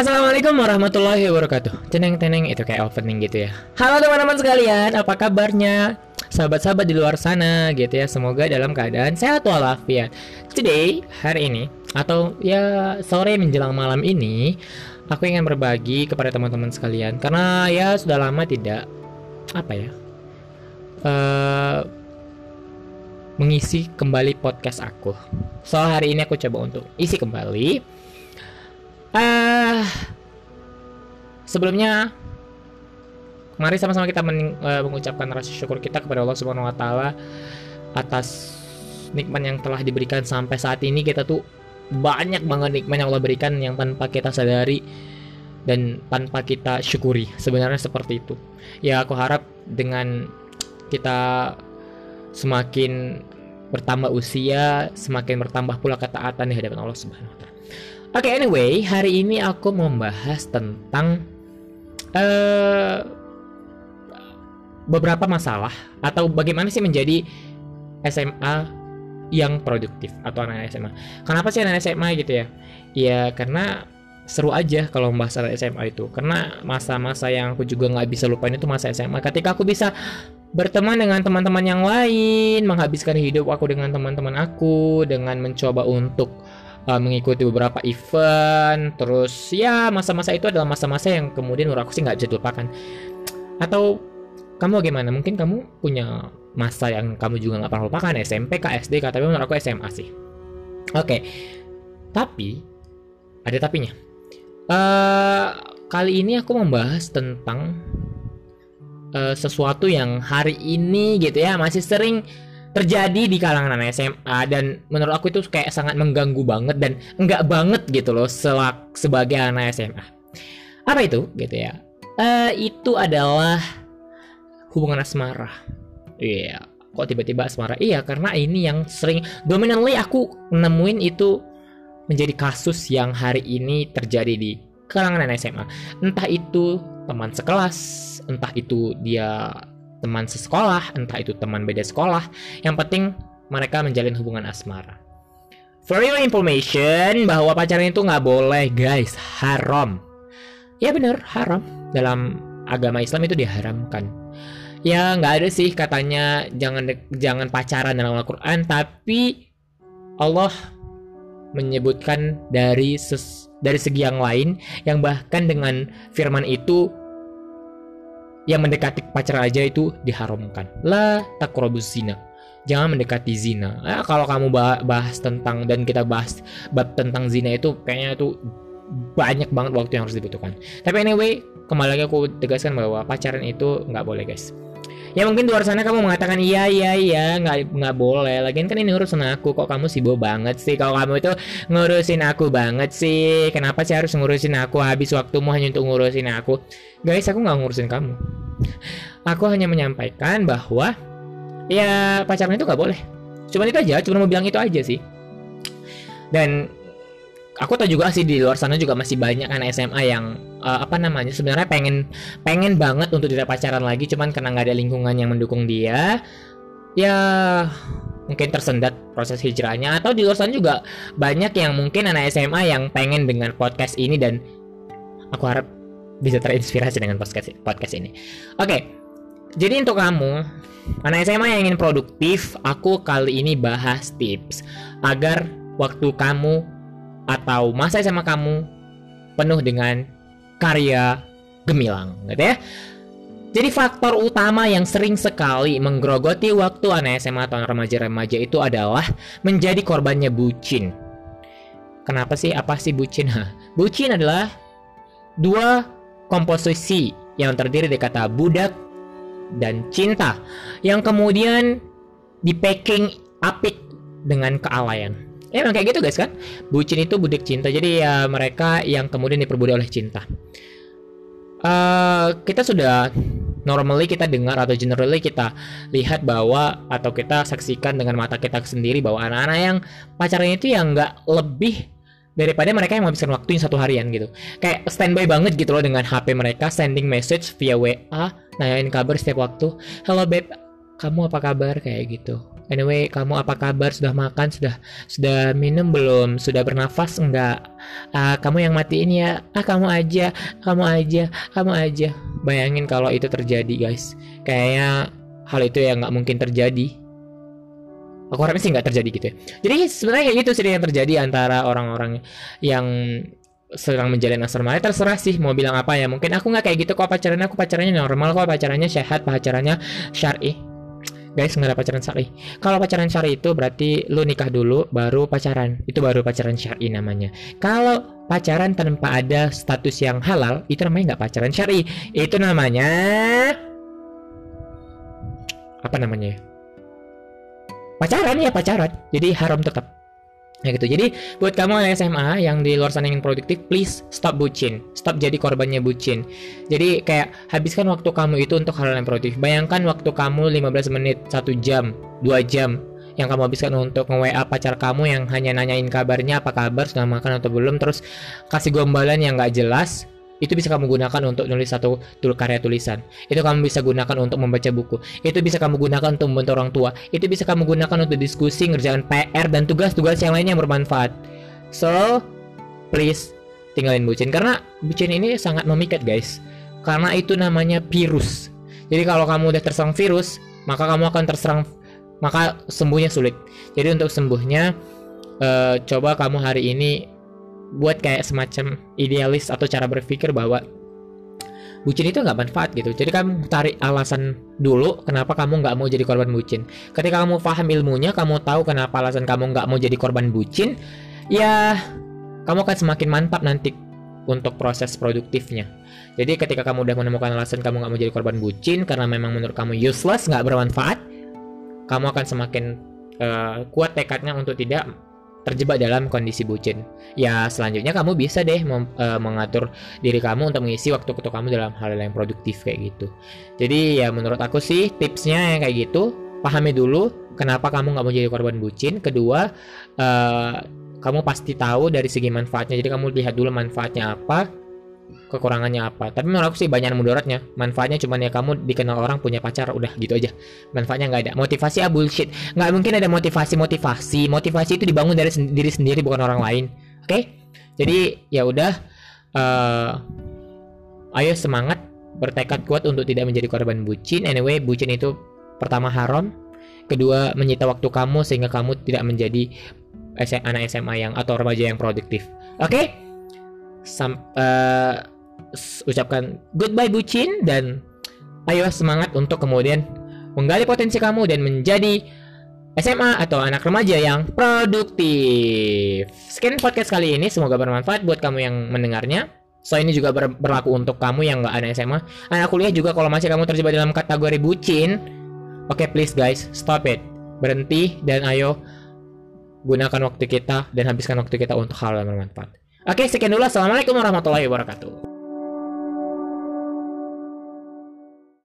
Assalamualaikum warahmatullahi wabarakatuh. Teneng-teneng itu kayak opening gitu ya. Halo teman-teman sekalian, apa kabarnya? Sahabat-sahabat di luar sana gitu ya Semoga dalam keadaan sehat walafiat. Today, hari ini Atau ya sore menjelang malam ini Aku ingin berbagi kepada teman-teman sekalian. Karena ya sudah lama tidak Apa ya uh, Mengisi kembali podcast aku. So hari ini aku coba untuk isi kembali uh, sebelumnya mari sama-sama kita men, uh, mengucapkan rasa syukur kita kepada Allah Subhanahu wa taala atas nikmat yang telah diberikan sampai saat ini. Kita tuh banyak banget nikmat yang Allah berikan yang tanpa kita sadari dan tanpa kita syukuri. Sebenarnya seperti itu. Ya aku harap dengan kita semakin bertambah usia semakin bertambah pula ketaatan di hadapan Allah Subhanahu wa taala Oke, okay, anyway, hari ini aku membahas tentang uh, beberapa masalah atau bagaimana sih menjadi SMA yang produktif atau anak SMA. Kenapa sih anak SMA gitu ya? Ya karena seru aja kalau membahas anak SMA itu. Karena masa-masa yang aku juga nggak bisa lupain itu masa SMA. Ketika aku bisa berteman dengan teman-teman yang lain, menghabiskan hidup aku dengan teman-teman aku, dengan mencoba untuk uh, mengikuti beberapa event terus ya masa-masa itu adalah masa-masa yang kemudian menurut aku sih nggak jadi lupakan atau kamu bagaimana? Mungkin kamu punya masa yang kamu juga nggak pernah lupakan SMP kak SD kak tapi menurut aku SMA sih. Oke. Okay. tapi ada tapinya. Uh, kali ini aku membahas tentang uh, sesuatu yang hari ini gitu ya masih sering terjadi di kalangan anak SMA dan menurut aku itu kayak sangat mengganggu banget dan enggak banget gitu loh selak sebagai anak SMA. Apa itu gitu ya? Uh, itu adalah hubungan asmara. Iya, yeah. kok tiba-tiba asmara? Iya, karena ini yang sering dominantly aku nemuin itu menjadi kasus yang hari ini terjadi di kalangan anak SMA. Entah itu teman sekelas, entah itu dia teman sesekolah, entah itu teman beda sekolah. Yang penting mereka menjalin hubungan asmara. For your information, bahwa pacaran itu nggak boleh guys, haram. Ya bener, haram. Dalam agama Islam itu diharamkan. Ya nggak ada sih katanya jangan jangan pacaran dalam Al-Quran, tapi Allah menyebutkan dari ses, dari segi yang lain yang bahkan dengan firman itu yang mendekati pacar aja itu diharamkan. La takrobus zina. Jangan mendekati zina. Eh, kalau kamu bahas tentang dan kita bahas bab tentang zina itu kayaknya itu banyak banget waktu yang harus dibutuhkan. Tapi anyway, kembali lagi aku tegaskan bahwa pacaran itu nggak boleh guys. Ya mungkin di luar sana kamu mengatakan iya iya iya nggak nggak boleh. Lagian kan ini urusan aku kok kamu sibuk banget sih. Kalau kamu itu ngurusin aku banget sih. Kenapa sih harus ngurusin aku? Habis waktumu hanya untuk ngurusin aku. Guys, aku nggak ngurusin kamu. Aku hanya menyampaikan bahwa ya pacaran itu nggak boleh. Cuma itu aja. Cuma mau bilang itu aja sih. Dan aku tahu juga sih di luar sana juga masih banyak anak SMA yang uh, apa namanya sebenarnya pengen pengen banget untuk tidak pacaran lagi cuman karena nggak ada lingkungan yang mendukung dia ya mungkin tersendat proses hijrahnya atau di luar sana juga banyak yang mungkin anak SMA yang pengen dengan podcast ini dan aku harap bisa terinspirasi dengan podcast podcast ini. Oke. Okay. Jadi untuk kamu anak SMA yang ingin produktif, aku kali ini bahas tips agar waktu kamu atau masa SMA kamu penuh dengan karya gemilang gitu ya. Jadi faktor utama yang sering sekali menggerogoti waktu anak SMA atau remaja-remaja itu adalah menjadi korbannya bucin. Kenapa sih? Apa sih bucin? bucin adalah dua komposisi yang terdiri dari kata budak dan cinta yang kemudian di packing apik dengan kealayan. Ya emang kayak gitu guys kan. Bucin itu budak cinta. Jadi ya mereka yang kemudian diperbudak oleh cinta. Uh, kita sudah normally kita dengar atau generally kita lihat bahwa atau kita saksikan dengan mata kita sendiri bahwa anak-anak yang pacarnya itu yang nggak lebih daripada mereka yang menghabiskan waktunya satu harian gitu. Kayak standby banget gitu loh dengan HP mereka sending message via WA nanyain kabar setiap waktu. Hello babe kamu apa kabar? Kayak gitu. Anyway kamu apa kabar? Sudah makan? Sudah sudah minum belum? Sudah bernafas? Enggak. Ah kamu yang matiin ya? Ah kamu aja. Kamu aja. Kamu aja. Bayangin kalau itu terjadi guys. Kayaknya hal itu ya nggak mungkin terjadi aku harapnya sih nggak terjadi gitu ya. Jadi sebenarnya kayak gitu sih yang terjadi antara orang-orang yang sedang menjalin asrama. Ya terserah sih mau bilang apa ya. Mungkin aku nggak kayak gitu kok pacarannya. Aku pacarannya normal kok. Pacarannya sehat pacarannya syari. Guys nggak ada pacaran syari. Kalau pacaran syari itu berarti lu nikah dulu baru pacaran. Itu baru pacaran syari namanya. Kalau pacaran tanpa ada status yang halal itu namanya nggak pacaran syari. Itu namanya apa namanya ya pacaran ya pacaran jadi haram tetap Ya gitu. Jadi buat kamu anak SMA yang di luar sana ingin produktif, please stop bucin. Stop jadi korbannya bucin. Jadi kayak habiskan waktu kamu itu untuk hal yang produktif. Bayangkan waktu kamu 15 menit, 1 jam, 2 jam yang kamu habiskan untuk nge-WA pacar kamu yang hanya nanyain kabarnya apa kabar sudah makan atau belum terus kasih gombalan yang nggak jelas itu bisa kamu gunakan untuk nulis satu tul karya tulisan. Itu kamu bisa gunakan untuk membaca buku. Itu bisa kamu gunakan untuk membantu orang tua. Itu bisa kamu gunakan untuk diskusi ngerjakan PR dan tugas-tugas yang lainnya yang bermanfaat. So please tinggalin bucin. Karena bucin ini sangat memikat guys. Karena itu namanya virus. Jadi kalau kamu udah terserang virus maka kamu akan terserang maka sembuhnya sulit. Jadi untuk sembuhnya uh, coba kamu hari ini buat kayak semacam idealis atau cara berpikir bahwa bucin itu nggak manfaat gitu. Jadi kamu tarik alasan dulu kenapa kamu nggak mau jadi korban bucin. Ketika kamu paham ilmunya, kamu tahu kenapa alasan kamu nggak mau jadi korban bucin, ya kamu akan semakin mantap nanti untuk proses produktifnya. Jadi ketika kamu udah menemukan alasan kamu nggak mau jadi korban bucin karena memang menurut kamu useless, nggak bermanfaat, kamu akan semakin uh, kuat tekadnya untuk tidak terjebak dalam kondisi bucin. Ya, selanjutnya kamu bisa deh mem, uh, mengatur diri kamu untuk mengisi waktu-waktu kamu dalam hal yang produktif kayak gitu. Jadi ya menurut aku sih tipsnya yang kayak gitu, pahami dulu kenapa kamu nggak mau jadi korban bucin. Kedua, uh, kamu pasti tahu dari segi manfaatnya. Jadi kamu lihat dulu manfaatnya apa kekurangannya apa. Tapi menurut aku sih banyak mudaratnya manfaatnya cuma ya kamu dikenal orang punya pacar udah gitu aja. Manfaatnya nggak ada. Motivasi ah bullshit. Nggak mungkin ada motivasi motivasi. Motivasi itu dibangun dari sen diri sendiri bukan orang lain. Oke? Okay? jadi ya udah uh, ayo semangat bertekad kuat untuk tidak menjadi korban bucin. Anyway bucin itu pertama haram kedua menyita waktu kamu sehingga kamu tidak menjadi anak SMA yang atau remaja yang produktif. Oke? Okay? Sam, uh, ucapkan goodbye bucin dan ayo semangat untuk kemudian menggali potensi kamu dan menjadi SMA atau anak remaja yang produktif. Sekian podcast kali ini, semoga bermanfaat buat kamu yang mendengarnya. So ini juga ber berlaku untuk kamu yang nggak anak SMA. Anak kuliah juga kalau masih kamu terjebak dalam kategori bucin, oke okay, please guys, stop it. Berhenti dan ayo gunakan waktu kita dan habiskan waktu kita untuk hal yang bermanfaat. Oke, sekian dulu. Assalamualaikum warahmatullahi wabarakatuh.